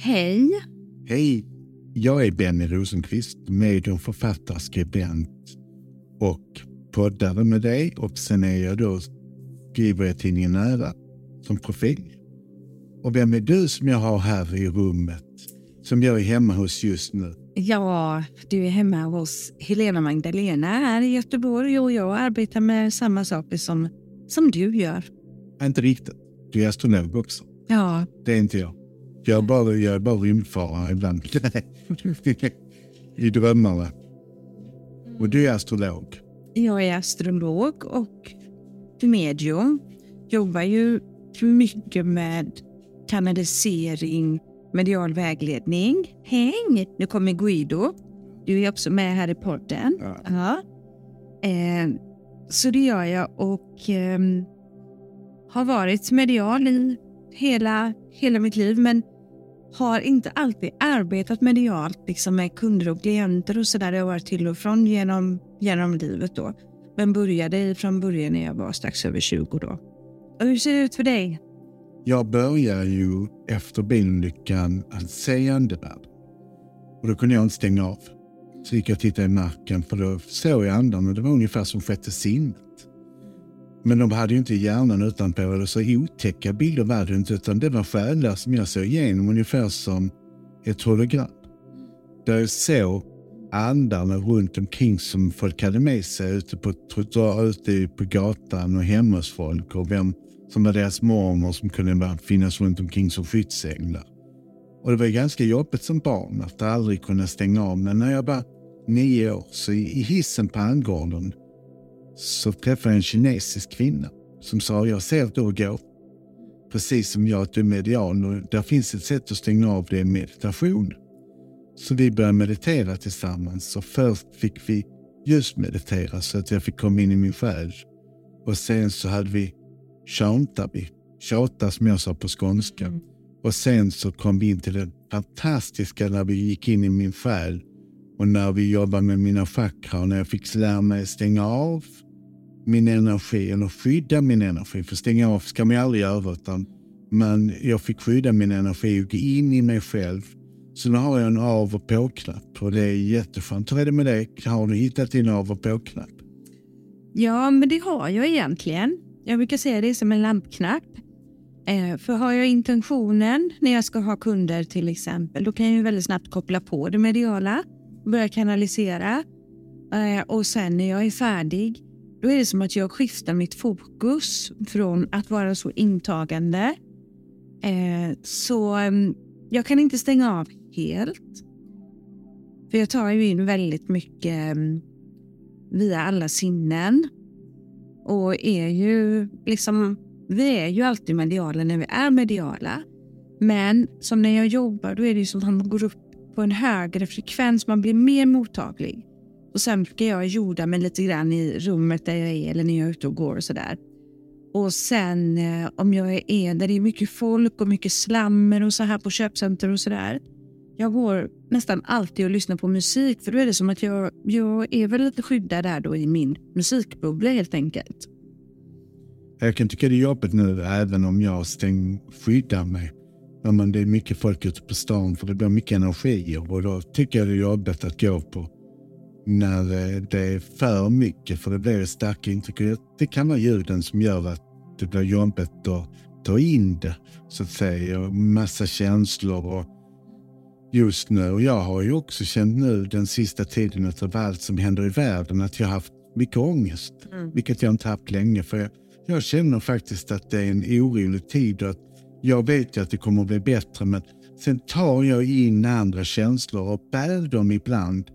Hej. Hej, jag är Benny Rosenqvist, medium, författare, skribent och poddare med dig. Och sen är jag då, skriver jag tidningen Nära som profil. Och vem är du som jag har här i rummet, som jag är hemma hos just nu? Ja, du är hemma hos Helena Magdalena här i Göteborg och jag arbetar med samma saker som, som du gör. Inte riktigt. Du är astrolog också. Ja, Det är inte jag. Jag bara, jag är bara rymdfarare ibland. I drömmarna. Och du är astrolog. jag är astrolog och medium. Jobbar ju mycket med kanalisering, medial vägledning. Häng! Nu kommer Guido. Du är också med här i podden. Ja. Ja. Eh, så det gör jag och ehm, har varit medial i hela, hela mitt liv men har inte alltid arbetat medialt liksom med kunder och klienter och sådär. Det har varit till och från genom, genom livet då. Men började från början när jag var strax över 20 då. Och hur ser det ut för dig? Jag började ju efter bilolyckan att se andevärlden. Och då kunde jag inte stänga av. Så gick jag och tittade i marken för då såg jag andan och det var ungefär som sjätte sinnet. Men de hade ju inte hjärnan utanpå eller så otäcka bilder var det inte utan det var själar som jag såg igenom ungefär som ett hologram. Där jag såg andarna runt omkring som folk hade med sig ute på ute på gatan och hemma hos folk och vem som var deras mormor som kunde finnas runt omkring som skyddsänglar. Och det var ganska jobbigt som barn att aldrig kunna stänga av. Men när jag var nio år så i hissen på Angården så träffade jag en kinesisk kvinna som sa jag ser att du går precis som jag att du är medial och där finns ett sätt att stänga av det meditation. Så vi började meditera tillsammans och först fick vi just meditera så att jag fick komma in i min själ. Och sen så hade vi tjata, vi tjata som jag sa på skånska. Och sen så kom vi in till det fantastiska när vi gick in i min själ och när vi jobbade med mina chakra och när jag fick lära mig stänga av min energi eller skydda min energi. För stänga av ska man ju aldrig göra utan men jag fick skydda min energi och gå in i mig själv. Så nu har jag en av och på-knapp och det är jätteskönt. Hur är det med dig? Har du hittat din av och på-knapp? Ja, men det har jag egentligen. Jag brukar säga det som en lampknapp. Eh, för har jag intentionen när jag ska ha kunder till exempel, då kan jag ju väldigt snabbt koppla på det mediala, börja kanalisera eh, och sen när jag är färdig, då är det som att jag skiftar mitt fokus från att vara så intagande. Eh, så mm, jag kan inte stänga av helt. För jag tar ju in väldigt mycket mm, via alla sinnen och är ju liksom, vi är ju alltid mediala när vi är mediala. Men som när jag jobbar, då är det ju som att man går upp på en högre frekvens, man blir mer mottaglig. Och sen brukar jag jorda mig lite grann i rummet där jag är eller när jag är ute och går och sådär. Och sen eh, om jag är där det är mycket folk och mycket slammer och så här på köpcenter och sådär. Jag går nästan alltid och lyssnar på musik för då är det som att jag, jag är väl lite skyddad där då i min musikbubbla helt enkelt. Jag kan tycka det är jobbigt nu även om jag stäng, skyddar mig. Ja, men det är mycket folk ute på stan för det blir mycket energier och då tycker jag det är jobbigt att gå på när eh, det är för mycket för det blir ett starkt intryck. Det- kan vara ljuden som gör att det blir jobbigt att ta in det så att säga. Och massa känslor och just nu. Och jag har ju också känt nu den sista tiden utav allt som händer i världen att jag har haft mycket ångest. Vilket jag inte haft länge. För jag, jag känner faktiskt att det är en orolig tid och att jag vet ju att det kommer att bli bättre men sen tar jag in andra känslor och bär dem ibland.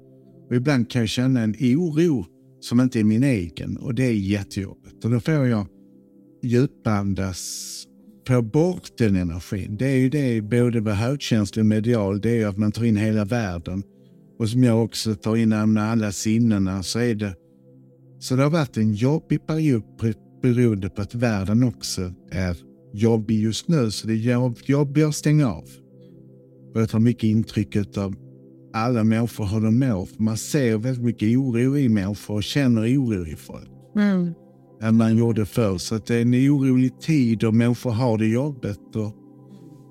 Och ibland kan jag känna en oro som inte är min egen och det är jättejobbigt. Och då får jag djupandas, få bort den energin. Det är ju det både med högkänslig och medial, det är ju att man tar in hela världen. Och som jag också tar in med alla sinnena så är det så det har varit en jobbig period beroende på att världen också är jobbig just nu. Så det är jobb, jobbigt att stänga av. Och jag tar mycket intryck av alla människor hur de mår. Man ser väldigt mycket oro i människor och känner oro i folk. Mm. Än man gjorde förr. Så det är en orolig tid och människor har det jobbigt. Och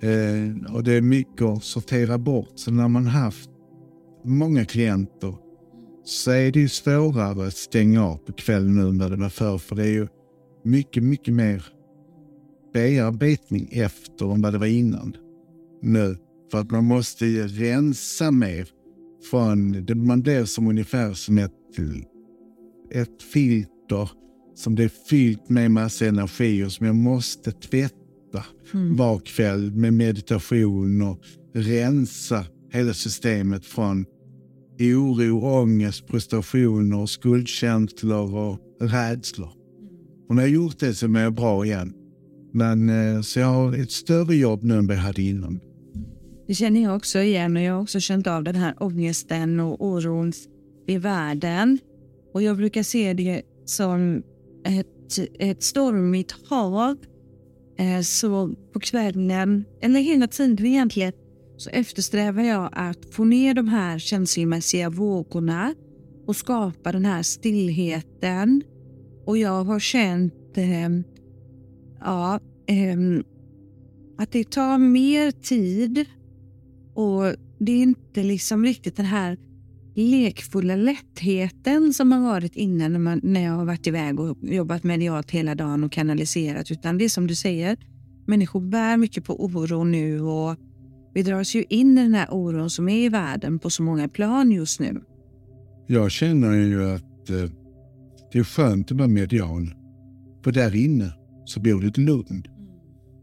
Eh, och det är mycket att sortera bort. Så när man haft många klienter så är det ju svårare att stänga av på kvällen nu vad det var förr. För det är ju mycket, mycket mer bearbetning efter än vad det var innan. Nu. För att man måste ju rensa mer från, det, man blir som ungefär som ett, ett filter som det är fyllt med massa energi och som jag måste tvätta mm. var kväll med meditation och rensa hela systemet från oro, ångest, prestationer, skuldkänslor och rädslor. Och när jag gjort det så mår jag bra igen. Men eh, så jag har ett större jobb nu än vad jag hade innan. Det känner jag också igen och jag har också känt av den här ångesten och oron i världen. Och jag brukar se det som ett, ett stormigt hav. Eh, så på kvällen, eller hela tiden egentligen, så eftersträvar jag att få ner de här känslomässiga vågorna och skapa den här stillheten. Och jag har känt eh, ja, eh, att det tar mer tid och det är inte liksom riktigt den här lekfulla lättheten som har varit innan när, man, när jag har varit iväg och jobbat medialt hela dagen och kanaliserat. Utan det är som du säger, människor bär mycket på oro nu och vi dras ju in i den här oron som är i världen på så många plan just nu. Jag känner ju att eh, det är skönt att vara medial. För där inne så bor det ett lugn.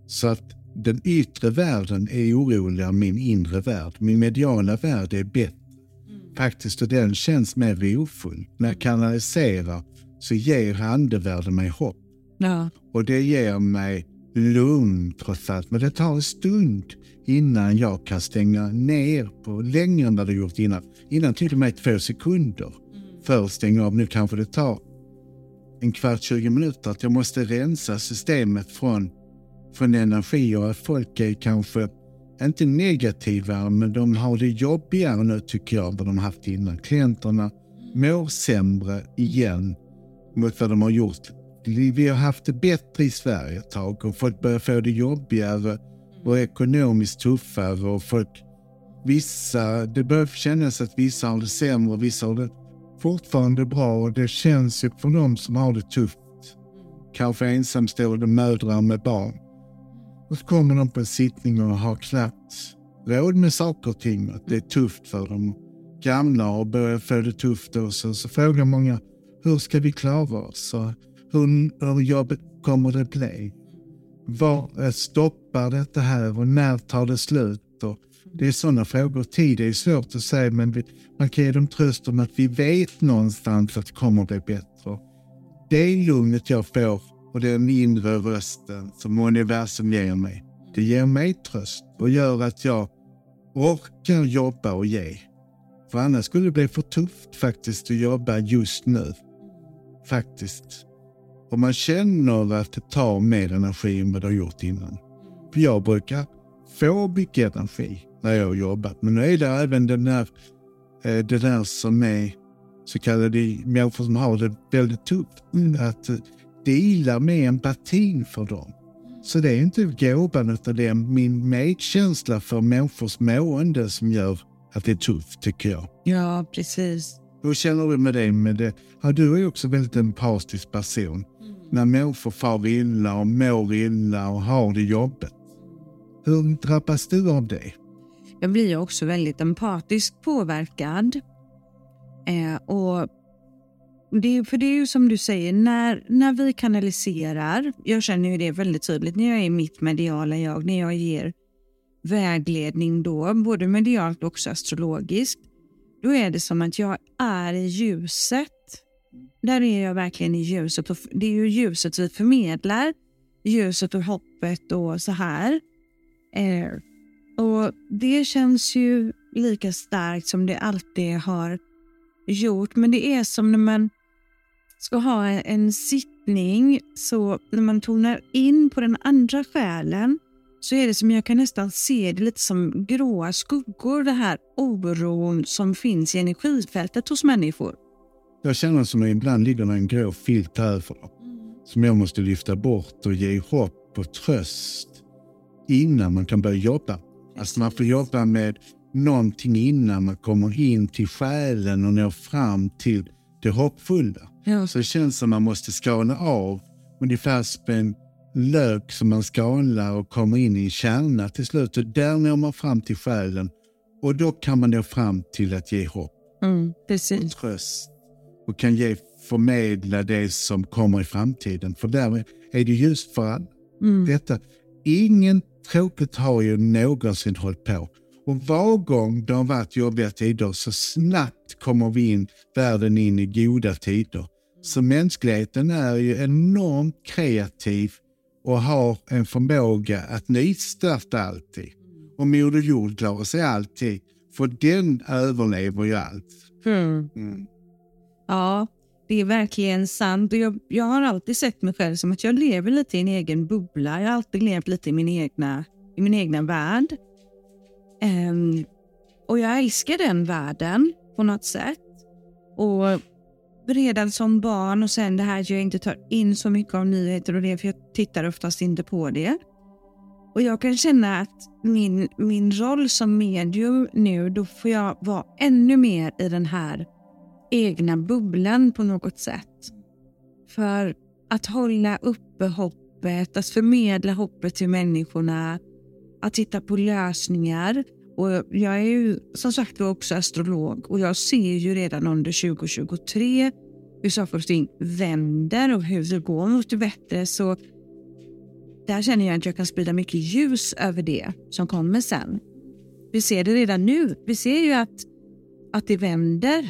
Så att den yttre världen är oroligare än min inre värld. Min mediala värld är bättre. Mm. Faktiskt, och den känns mer rofull. När jag kanaliserar så ger andevärlden mig hopp. Ja. Och det ger mig lugn trots allt. Men det tar en stund innan jag kan stänga ner på längre än vad det gjort innan. Innan till och med två sekunder mm. för att stänga av. Nu kanske det tar en kvart, 20 minuter. Att jag måste rensa systemet från från energi och att folk är kanske inte negativa, men de har det jobbigare nu tycker jag än vad de haft innan. Klienterna mår sämre igen mot vad de har gjort. Vi har haft det bättre i Sverige ett tag och folk börjar få det jobbigare och ekonomiskt tuffare och folk Vissa, det börjar kännas att vissa har det sämre och vissa har det fortfarande bra och det känns ju för dem som har det tufft. Kanske ensamstående mödrar med barn och så kommer de på en sittning och har knappt råd med saker och ting. Att det är tufft för dem. Gamla och börjar få det tufft. Och så, så frågar många, hur ska vi klara oss? Och hur, hur jobbet kommer det bli? Var eh, stoppar detta här och när tar det slut? Och det är sådana frågor. Tid är svårt att säga men vi, man kan ge dem tröst om att vi vet någonstans att det kommer att bli bättre. Det lugnet jag får och den inre rösten som universum ger mig. Det ger mig tröst och gör att jag orkar jobba och ge. För annars skulle det bli för tufft faktiskt att jobba just nu. Faktiskt. Och man känner att det tar mer energi än vad det har gjort innan. För jag brukar få mycket energi när jag har jobbat. Men nu är det även den där, eh, det där som är så kallade människor som har det väldigt tufft. Att eh, deala med empatin för dem. Så det är inte gåvan utan det är min medkänsla för människors mående som gör att det är tufft tycker jag. Ja, precis. Hur känner du med det? Med det? Ja, du är också en väldigt empatisk person. Mm. När människor far illa och mår illa och har det jobbigt. Hur drabbas du av det? Jag blir också väldigt empatiskt påverkad. Eh, och det, för det är ju som du säger, när, när vi kanaliserar, jag känner ju det väldigt tydligt när jag är mitt mediala jag, när jag ger vägledning då, både medialt och också astrologiskt, då är det som att jag är i ljuset. Där är jag verkligen i ljuset och det är ju ljuset vi förmedlar, ljuset och hoppet och så här. Eh, och det känns ju lika starkt som det alltid har gjort, men det är som när man ska ha en sittning så när man tonar in på den andra själen så är det som jag kan nästan se det lite som gråa skuggor, det här oron som finns i energifältet hos människor. Jag känner som att ibland ligger en grå filt över dem. Mm. Som jag måste lyfta bort och ge hopp och tröst. innan man kan börja jobba. Alltså man får jobba med någonting innan man kommer in till själen och når fram till det hoppfulla. Ja. Så det känns som man måste skala av ungefär som en lök som man skalar och kommer in i en kärna till slut. Och där når man fram till själen och då kan man nå fram till att ge hopp Mm, och tröst och kan ge, förmedla det som kommer i framtiden. För där är det ljust för alla. Mm. Detta, ingen tråkigt har ju någonsin hållit på. Och var gång det har varit jobbiga tider så snabbt kommer vi in, världen in i goda tider. Så mänskligheten är ju enormt kreativ och har en förmåga att nystarta alltid. Och Moder Jord klarar sig alltid, för den överlever ju allt. Mm. Mm. Ja, det är verkligen sant. Jag, jag har alltid sett mig själv som att jag lever lite i en egen bubbla. Jag har alltid levt lite i min egna, i min egna värld. Um, och jag älskar den världen på något sätt. Och redan som barn och sen det här att jag inte tar in så mycket av nyheter och det, för jag tittar oftast inte på det. Och jag kan känna att min, min roll som medium nu, då får jag vara ännu mer i den här egna bubblan på något sätt. För att hålla uppe hoppet, att förmedla hoppet till människorna, att titta på lösningar. Och jag är ju som sagt också astrolog och jag ser ju redan under 2023 hur saker och ting vänder och hur det går mot det bättre. Så där känner jag att jag kan sprida mycket ljus över det som kommer sen. Vi ser det redan nu. Vi ser ju att, att det vänder.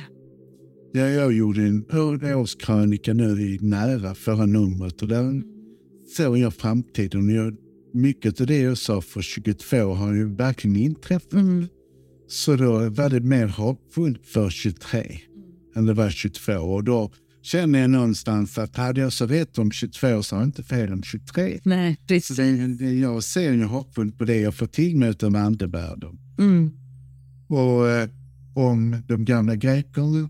Ja, jag gjorde en årskrönika nu i nära förra numret och där såg jag framtiden. Jag, mycket av det jag sa för 22 har ju verkligen inträffat. Mm. Så då var det mer hoppfullt för 23 än det var 22. Och då känner jag någonstans att hade jag så rätt om 22 så har jag inte fel om 23. Nej, Så precis. det, det, jag ser ju hoppfullt på det jag får till mig utav andevärlden. Mm. Och eh, om de gamla grekerna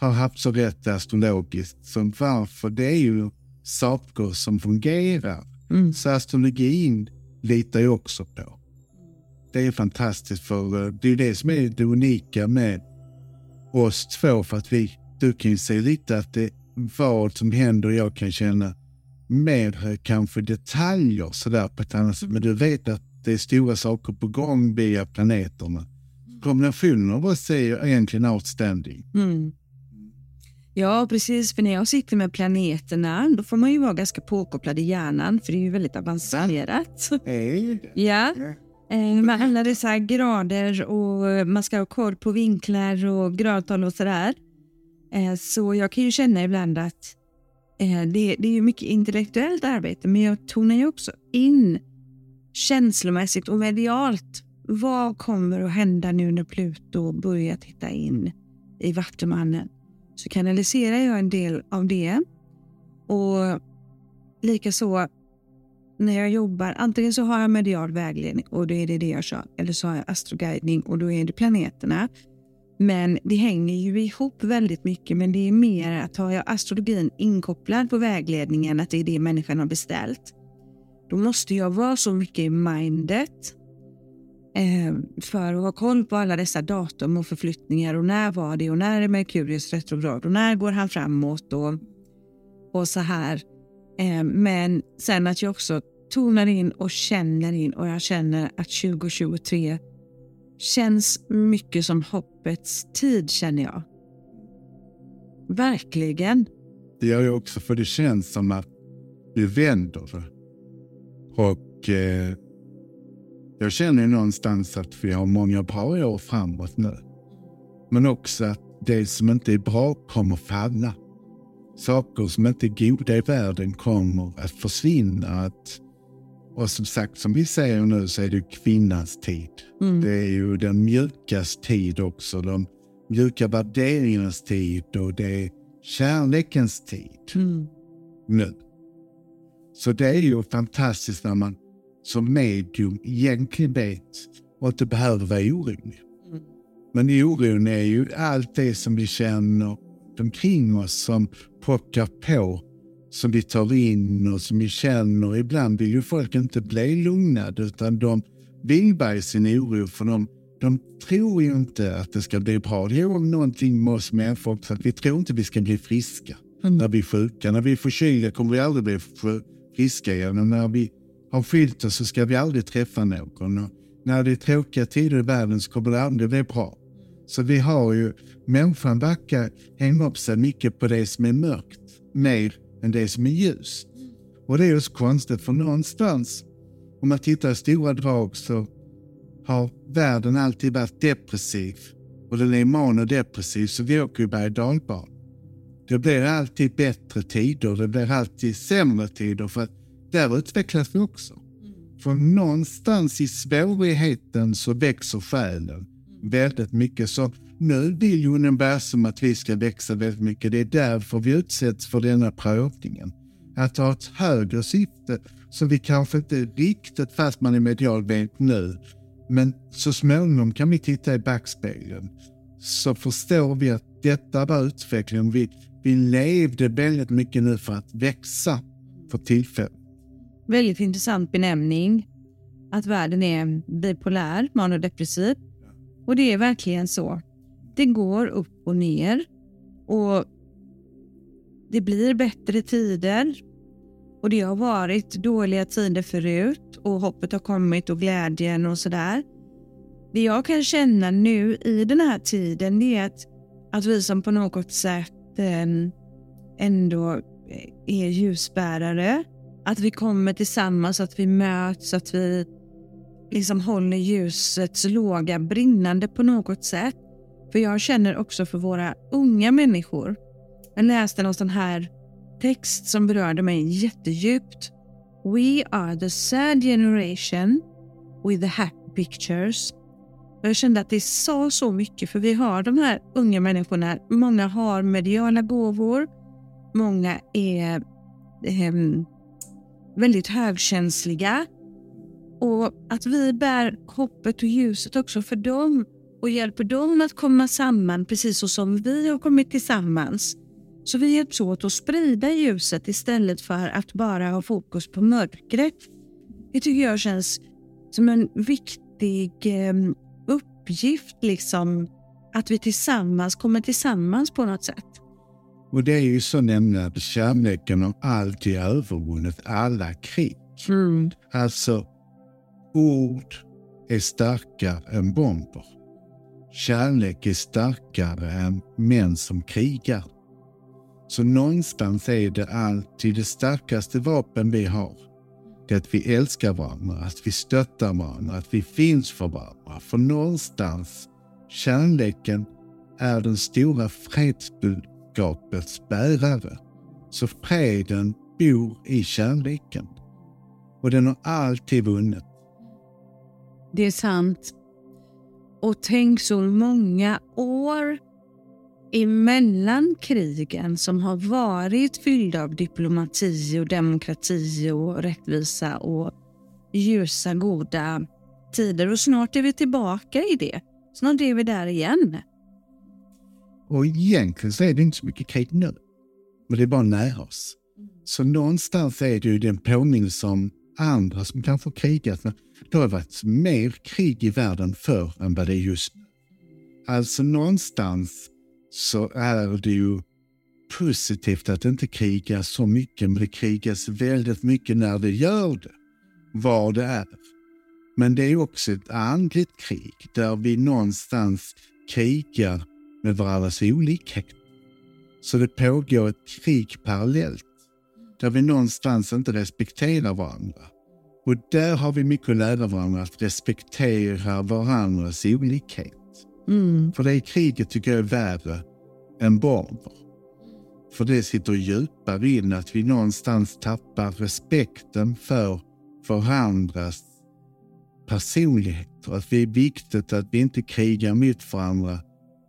har haft så rätt astrologiskt som varför det är ju saker som fungerar. Mm. Så astrologin litar jag också på. Det är fantastiskt för eh, det är det som är det unika med oss två för att vi, du kan ju se lite att det vad som händer jag kan känna mer eh, kanske detaljer sådär på ett annat sätt. Men du vet att det är stora saker på gång via planeterna. Kombinationen av oss är ju egentligen outstanding. Mm. Ja, precis. För när jag sitter med planeterna, då får man ju vara ganska påkopplad i hjärnan, för det är ju väldigt avancerat. Det? Ja, eh, med alla dessa grader och man ska ha koll på vinklar och gradtal och sådär. Eh, så jag kan ju känna ibland att eh, det, det är ju mycket intellektuellt arbete, men jag tonar ju också in känslomässigt och medialt. Vad kommer att hända nu när Pluto börjar titta in i Vattumannen? Så kanaliserar jag en del av det. Och likaså när jag jobbar, antingen så har jag medial vägledning och då är det det jag kör, eller så har jag astroguidning och då är det planeterna. Men det hänger ju ihop väldigt mycket, men det är mer att har jag astrologin inkopplad på vägledningen, att det är det människan har beställt, då måste jag vara så mycket i mindet Ehm, för att ha koll på alla dessa datum och förflyttningar och när var det och när är Merkurius retrograd och när går han framåt och, och så här. Eh, men sen att jag också tonar in och känner in och jag känner att 2023 känns mycket som hoppets tid känner jag. Verkligen. Det gör jag också för det känns som att vi vänder. Och eh, jag känner någonstans att vi har många bra år framåt nu. Men också att det som inte är bra kommer falla. Saker som inte är goda i världen kommer att försvinna. Att, och som sagt, som vi säger nu så är det kvinnans tid. Mm. Det är ju den mjukas tid också. De mjuka värderingarnas tid och det är kärlekens tid Mm. nu. Så det är ju fantastiskt när man som medium egentligen vet och inte behöver vara orolig. Mm. Men oron är ju allt det som vi känner omkring oss som pockar på som vi tar in och som vi känner. Ibland vill ju folk inte bli lugnade utan de vill bära sin oro för de, de tror ju inte att det ska bli bra. Det är någonting med oss människor också, att vi tror inte vi ska bli friska mm. när vi är sjuka. När vi är förkylda kommer vi aldrig bli friska igen och när vi har skilt oss så ska vi aldrig träffa någon. Och när det är tråkiga tider i världen så kommer det aldrig bli bra. Så vi har ju, människan verkar hänga upp sig mycket på det som är mörkt, mer än det som är ljust. Och det är ju så konstigt för någonstans, om man tittar i stora drag så har världen alltid varit depressiv och den är manodepressiv så vi åker ju berg dalbana. Det blir alltid bättre tider, det blir alltid sämre tider för att där utvecklas vi också. För någonstans i svårigheten så växer själen väldigt mycket. Så nu vill universum att vi ska växa väldigt mycket. Det är därför vi utsätts för denna prövningen. Att ha ett högre syfte som vi kanske inte riktigt, fast man är medial, vet nu. Men så småningom kan vi titta i backspegeln så förstår vi att detta var utvecklingen. Vi, vi levde väldigt mycket nu för att växa för tillfället. Väldigt intressant benämning. Att världen är bipolär, manodepressiv. Och det är verkligen så. Det går upp och ner. Och det blir bättre tider. Och det har varit dåliga tider förut och hoppet har kommit och glädjen och sådär. Det jag kan känna nu i den här tiden det är att, att vi som på något sätt ehm, eh, ändå är ljusbärare att vi kommer tillsammans, att vi möts, att vi liksom håller ljusets låga brinnande på något sätt. För jag känner också för våra unga människor. Jag läste någon sån här text som berörde mig jättedjupt. We are the sad generation with the happy pictures. Och jag kände att det sa så mycket för vi har de här unga människorna. Många har mediala gåvor. Många är eh, väldigt högkänsliga. Och att vi bär hoppet och ljuset också för dem och hjälper dem att komma samman precis så som vi har kommit tillsammans. Så vi hjälps åt att sprida ljuset istället för att bara ha fokus på mörkret. Det tycker jag känns som en viktig eh, uppgift, liksom, att vi tillsammans kommer tillsammans på något sätt. Och det är ju så nämligen att kärleken har alltid övervunnit alla krig. Mm. Alltså, ord är starkare än bomber. Kärlek är starkare än män som krigar. Så någonstans är det alltid det starkaste vapen vi har. Det är att vi älskar varandra, att vi stöttar varandra, att vi finns för varandra. För någonstans, kärleken är den stora fredsbud budskapets bärare. Så freden bor i kärleken. Och den har alltid vunnit. Det är sant. Och tänk så många år emellan krigen som har varit fyllda av diplomati och demokrati och rättvisa och ljusa, goda tider. Och snart är vi tillbaka i det. Snart är vi där igen. Och egentligen så är det inte så mycket krig nu. Men det är bara nära oss. Så någonstans är det ju den påminnelse om andra som kanske krigat. Det har varit mer krig i världen förr än vad det är just nu. Alltså någonstans så är det ju positivt att inte kriga så mycket, men det krigas väldigt mycket när det gör det, var det är. Men det är också ett andligt krig där vi någonstans krigar med varandras olikhet. Så det pågår ett krig parallellt där vi någonstans inte respekterar varandra. Och där har vi mycket att lära varandra, att respektera varandras olikhet. Mm. För det kriget tycker jag är värre än bomber. För det sitter djupare in att vi någonstans tappar respekten för varandras personligheter. Att det är viktigt att vi inte krigar mot varandra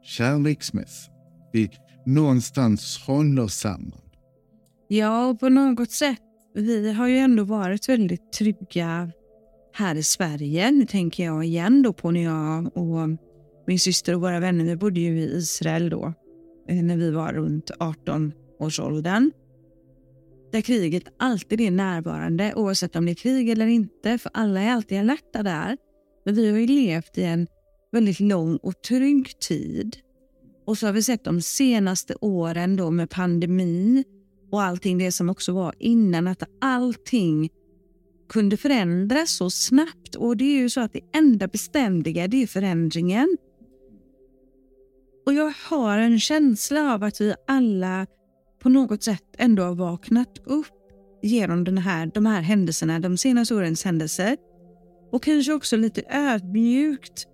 kärleksmässigt. Vi någonstans håller samman. Ja, och på något sätt. Vi har ju ändå varit väldigt trygga här i Sverige. Nu tänker jag igen då på när jag och min syster och våra vänner, vi bodde ju i Israel då, eh, när vi var runt 18 års åldern. där kriget alltid är närvarande oavsett om det är krig eller inte, för alla är alltid alerta där. Men vi har ju levt i en väldigt lång och trygg tid. Och så har vi sett de senaste åren då med pandemi och allting det som också var innan, att allting kunde förändras så snabbt. Och det är ju så att det enda beständiga, det är förändringen. Och jag har en känsla av att vi alla på något sätt ändå har vaknat upp genom den här, de här händelserna, de senaste årens händelser. Och kanske också lite ödmjukt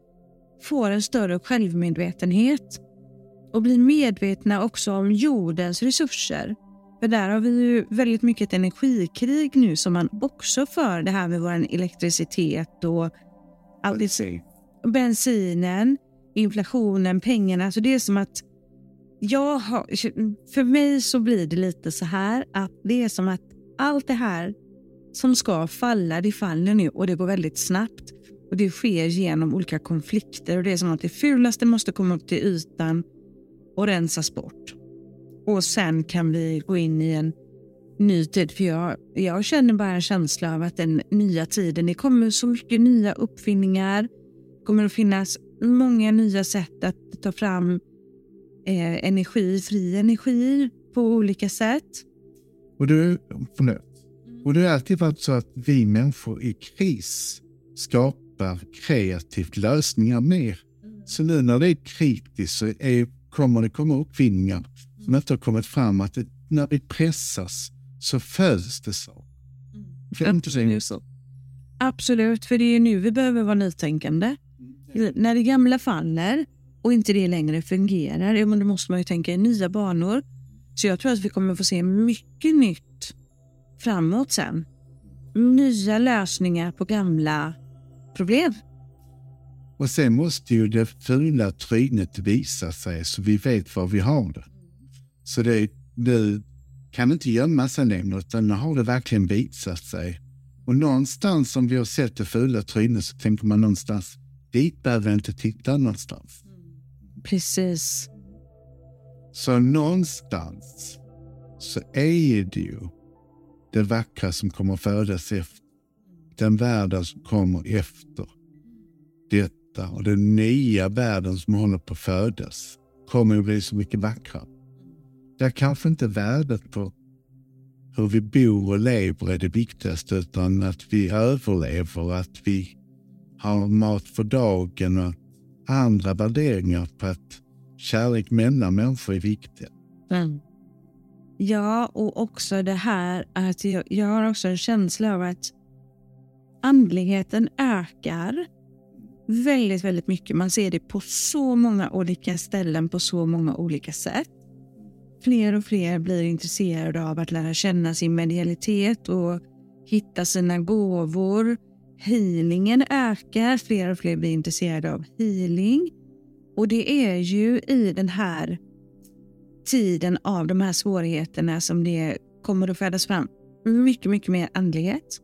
får en större självmedvetenhet och blir medvetna också om jordens resurser. För där har vi ju väldigt mycket ett energikrig nu som man också för det här med vår elektricitet och allt Bensin. bensinen, inflationen, pengarna. Så det är som att jag har, för mig så blir det lite så här att det är som att allt det här som ska falla, det faller nu och det går väldigt snabbt. Och Det sker genom olika konflikter och det är som att det fulaste måste komma upp till ytan och rensas bort. Och sen kan vi gå in i en ny tid. För jag, jag känner bara en känsla av att den nya tiden, det kommer så mycket nya uppfinningar. Det kommer att finnas många nya sätt att ta fram eh, energi, fri energi på olika sätt. Och det, förlåt. Och det har alltid varit så att vi människor i kris skapar kreativt lösningar mer. Så nu när det är kritiskt så är, kommer det komma uppfinningar som inte har kommit fram. Att det, när vi pressas så föds det. Absolut. så. Absolut, för det är nu vi behöver vara nytänkande. När det gamla faller och inte det längre fungerar, ja, men då måste man ju tänka i nya banor. Så jag tror att vi kommer få se mycket nytt framåt sen. Nya lösningar på gamla problem. Och sen måste ju det fula trynet visa sig så vi vet var vi har det. Så det, det kan inte gömma sig längre utan nu har det verkligen visat sig. Och någonstans om vi har sett det fula trynet så tänker man någonstans dit behöver jag inte titta någonstans. Precis. Så någonstans så är det ju det vackra som kommer födas efter. Den världen som kommer efter detta och den nya världen som håller på att födas kommer att bli så mycket vackrare. Där kanske inte värdet på hur vi bor och lever är det viktigaste utan att vi överlever, att vi har mat för dagen och andra värderingar på att kärlek mellan människor är viktiga. Mm. Ja, och också det här att jag, jag har också en känsla av att andligheten ökar väldigt, väldigt mycket. Man ser det på så många olika ställen på så många olika sätt. Fler och fler blir intresserade av att lära känna sin medialitet och hitta sina gåvor. Healingen ökar, fler och fler blir intresserade av healing. Och det är ju i den här tiden av de här svårigheterna som det kommer att födas fram mycket, mycket mer andlighet.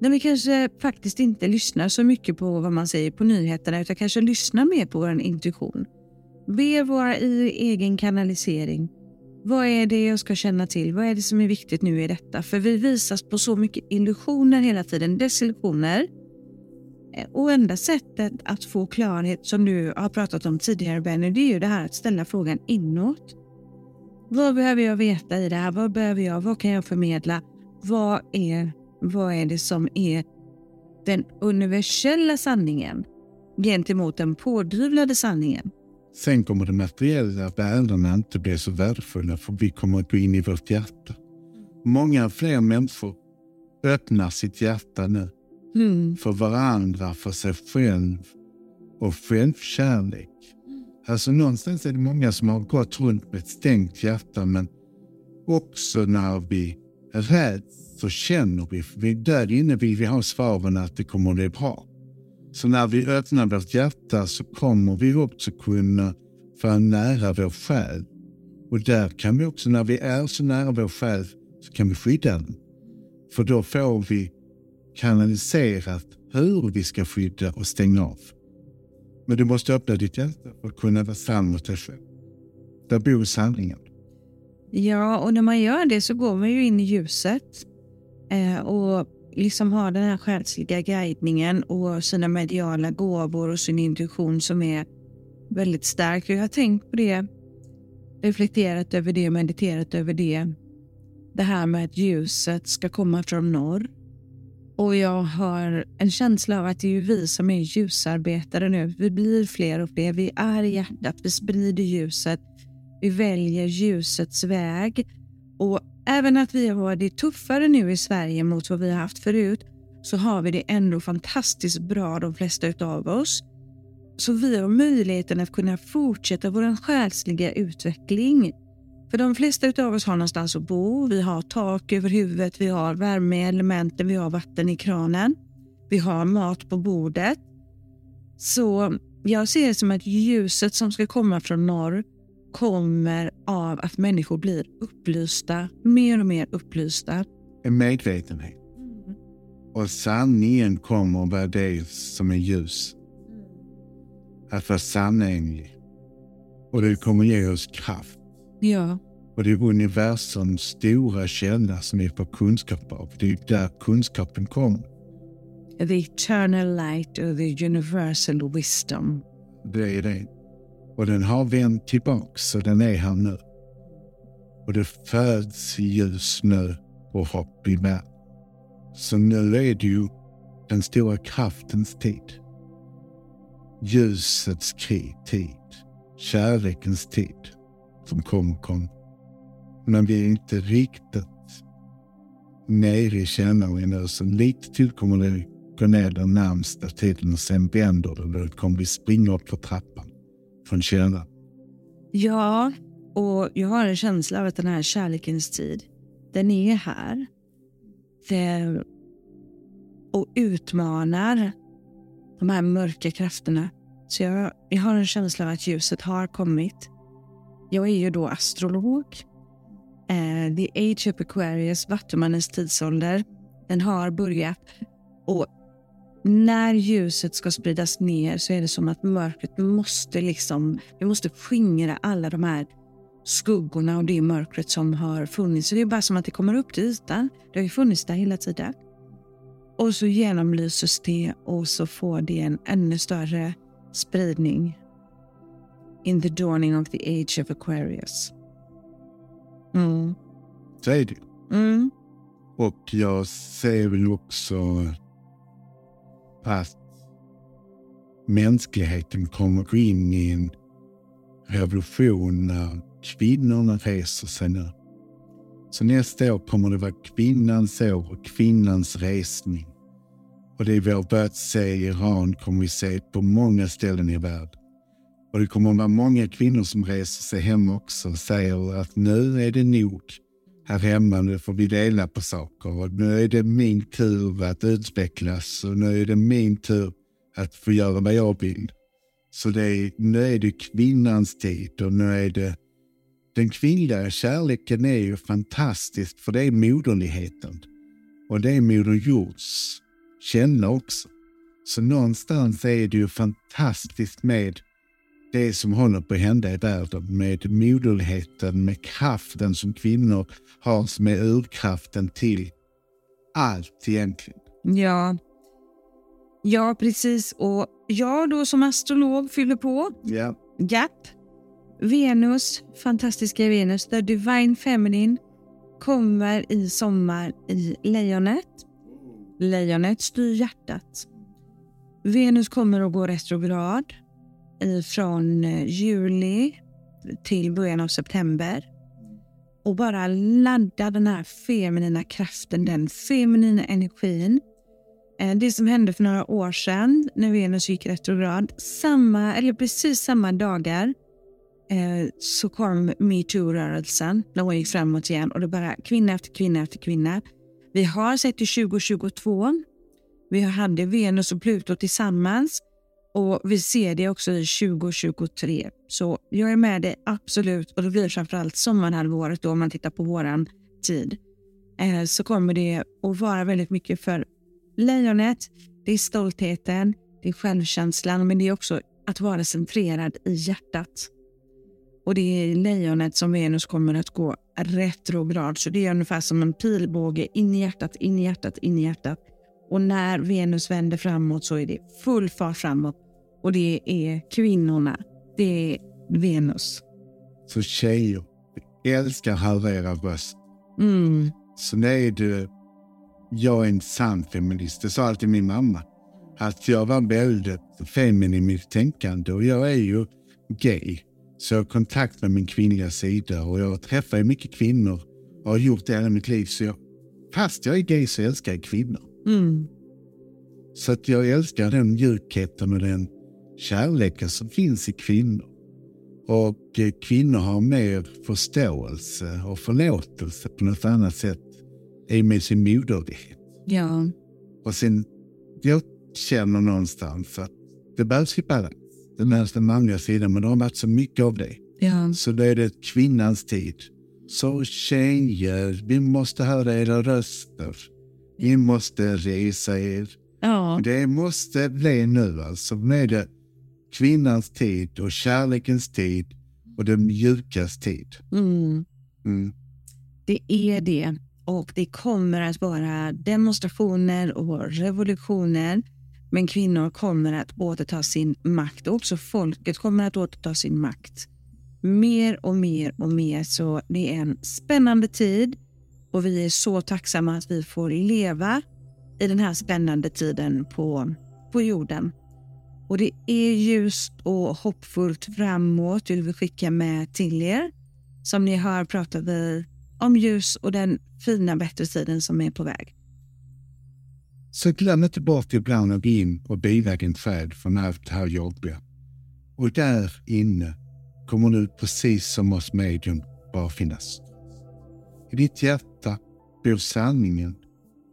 När vi kanske faktiskt inte lyssnar så mycket på vad man säger på nyheterna utan kanske lyssnar mer på vår intuition. Ber våra i egen kanalisering. Vad är det jag ska känna till? Vad är det som är viktigt nu i detta? För vi visas på så mycket illusioner hela tiden, desillusioner. Och enda sättet att få klarhet som du har pratat om tidigare Benny, det är ju det här att ställa frågan inåt. Vad behöver jag veta i det här? Vad behöver jag? Vad kan jag förmedla? Vad är, vad är det som är den universella sanningen gentemot den pådyvlade sanningen? Sen kommer de materiella värdena inte bli så värdefulla för vi kommer att gå in i vårt hjärta. Många fler människor öppnar sitt hjärta nu Mm. för varandra, för sig själv och självkärlek. Alltså någonstans är det många som har gått runt med ett stängt hjärta men också när vi räds så känner vi, vi där inne vill vi ha svaren att det kommer att bli bra. Så när vi öppnar vårt hjärta så kommer vi också kunna vara nära vår själ. Och där kan vi också, när vi är så nära vår själ, så kan vi skydda den. För då får vi kanaliserat hur vi ska skydda och stänga av. Men du måste öppna ditt hjärta för att kunna vara sann mot dig själv. Där bor sanningen. Ja, och när man gör det så går man ju in i ljuset Eh, och liksom har den här själsliga guidningen och sina mediala gåvor och sin intuition som är väldigt stark. Jag har tänkt på det, reflekterat över det, mediterat över det. Det här med att ljuset ska komma från norr. Och jag har en känsla av att det är vi som är ljusarbetare nu. Vi blir fler och fler. Vi är hjärtat, vi sprider ljuset. Vi väljer ljusets väg. Och även att vi har det tuffare nu i Sverige mot vad vi har haft förut så har vi det ändå fantastiskt bra de flesta av oss. Så vi har möjligheten att kunna fortsätta vår själsliga utveckling. För de flesta av oss har någonstans att bo, vi har tak över huvudet, vi har värme i elementen, vi har vatten i kranen, vi har mat på bordet. Så jag ser det som att ljuset som ska komma från norr kommer av att människor blir upplysta, mer och mer upplysta. En medvetenhet. Mm. Och sanningen kommer att vara det som är ljus. Att vara sanning. Och det kommer ge oss kraft. Ja. Och det är universums stora källa som vi får kunskap av. Det är där kunskapen kommer. The eternal light of the universal wisdom. Det är det. Och den har vänt tillbaks så den är här nu. Och det föds ljus nu och hopp i världen. Så nu är det ju den stora kraftens tid. Ljusets krig, tid. Kärlekens tid som kommer kom. Men vi är inte riktigt nere i kännaren nu, så lite till kommer det gå ner den närmsta tiden och sen vänder det. Då kommer vi springa upp för trappan från källaren. Ja, och jag har en känsla av att den här kärlekens tid, den är här. Den, och utmanar de här mörka krafterna. Så jag, jag har en känsla av att ljuset har kommit. Jag är ju då astrolog. Eh, the Age of Aquarius, Vattumannens tidsålder, den har börjat. Och när ljuset ska spridas ner så är det som att mörkret måste liksom, vi måste skingra alla de här skuggorna och det mörkret som har funnits. Så det är bara som att det kommer upp till ytan. Det har ju funnits där hela tiden. Och så genomlyses det och så får det en ännu större spridning. In the dawning of the age of Aquarius. Mm. Så är det. Mm. Och jag ser väl också att mänskligheten kommer gå in i en revolution när kvinnorna reser sig nu. Så nästa år kommer det vara kvinnans år och kvinnans resning. Och det vi har börjat se i Iran kommer vi se på många ställen i världen. Och det kommer att vara många kvinnor som reser sig hem också och säger att nu är det nog här hemma. Nu får vi dela på saker och nu är det min tur att utvecklas och nu är det min tur att få göra vad jag vill. Så det är, nu är det kvinnans tid och nu är det den kvinnliga kärleken är ju fantastisk för det är moderligheten. Och det är Moder Jords känna också. Så någonstans är det ju fantastiskt med det som håller på att hända i världen med moderligheten, med kraften som kvinnor har som är urkraften till allt egentligen. Ja, ja precis. Och jag då som astrolog fyller på. Ja. Japp. Venus, fantastiska Venus, the divine feminine, kommer i sommar i lejonet. Lejonet styr hjärtat. Venus kommer att gå retrograd från eh, juli till början av september och bara ladda den här feminina kraften, den feminina energin. Eh, det som hände för några år sedan när Venus gick retrograd, samma, eller precis samma dagar eh, så kom metoo-rörelsen. De gick framåt igen och det bara kvinna efter kvinna efter kvinna. Vi har sett i 2022. Vi hade Venus och Pluto tillsammans och vi ser det också i 2023. Så jag är med dig absolut och det blir framförallt sommarhalvåret då om man tittar på vår tid. Eh, så kommer det att vara väldigt mycket för lejonet. Det är stoltheten, det är självkänslan men det är också att vara centrerad i hjärtat. Och det är lejonet som Venus kommer att gå retrograd. Så det är ungefär som en pilbåge in i hjärtat, in i hjärtat, in i hjärtat. Och när Venus vänder framåt så är det full fart framåt. Och det är kvinnorna. Det är Venus. Så tjejer, vi älskar att höra era röst. Mm. Så det är du, jag är en sann feminist. Det sa alltid min mamma. Att jag var väldigt feminin i mitt tänkande och jag är ju gay. Så jag har kontakt med min kvinnliga sida och jag träffar ju mycket kvinnor och har gjort det hela mitt liv. Så jag, fast jag är gay så älskar jag kvinnor. Mm. Så att jag älskar den mjukheten och den kärleken som finns i kvinnor. Och eh, kvinnor har mer förståelse och förlåtelse på något annat sätt i och med sin moderlighet. Ja. Och sen, jag känner någonstans att det behövs ju balans. Det behövs den manliga sidan, men det har varit så mycket av det. ja. Så då är det kvinnans tid. Så tjejer, vi måste höra era röster. Ni måste resa er. Ja. Det måste bli nu alltså. Nu är det kvinnans tid och kärlekens tid och den mjukas tid. Mm. Mm. Det är det. Och det kommer att vara demonstrationer och revolutioner. Men kvinnor kommer att återta sin makt. Och också folket kommer att återta sin makt. Mer och mer och mer. Så det är en spännande tid. Och vi är så tacksamma att vi får leva i den här spännande tiden på, på jorden. Och det är ljust och hoppfullt framåt. vill vill skicka med till er. Som ni hör pratar vi om ljus och den fina bättre tiden som är på väg. Så glöm inte bort ibland att gå in och bila din färd från allt det här jobbiga. Och där inne kommer du precis som oss medium bara finnas. I ditt hjärta bor sanningen,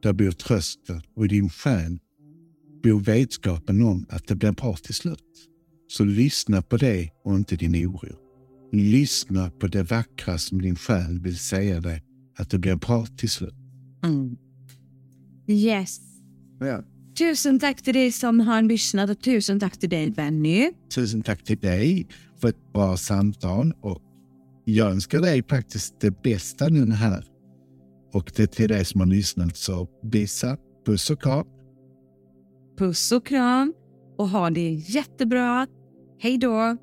där bor trösten och i din själ bor vetskapen om att det blir bra till slut. Så lyssna på det och inte din oro. Lyssna på det vackra som din själ vill säga dig att det blir bra till slut. Yes. Ja. Tusen tack till dig som har lyssnat och tusen tack till dig Benny. Tusen tack till dig för ett bra samtal och jag önskar dig faktiskt det bästa nu här. Och det till dig som har lyssnat så visa puss och kram. Puss och kram och ha det jättebra. Hej då!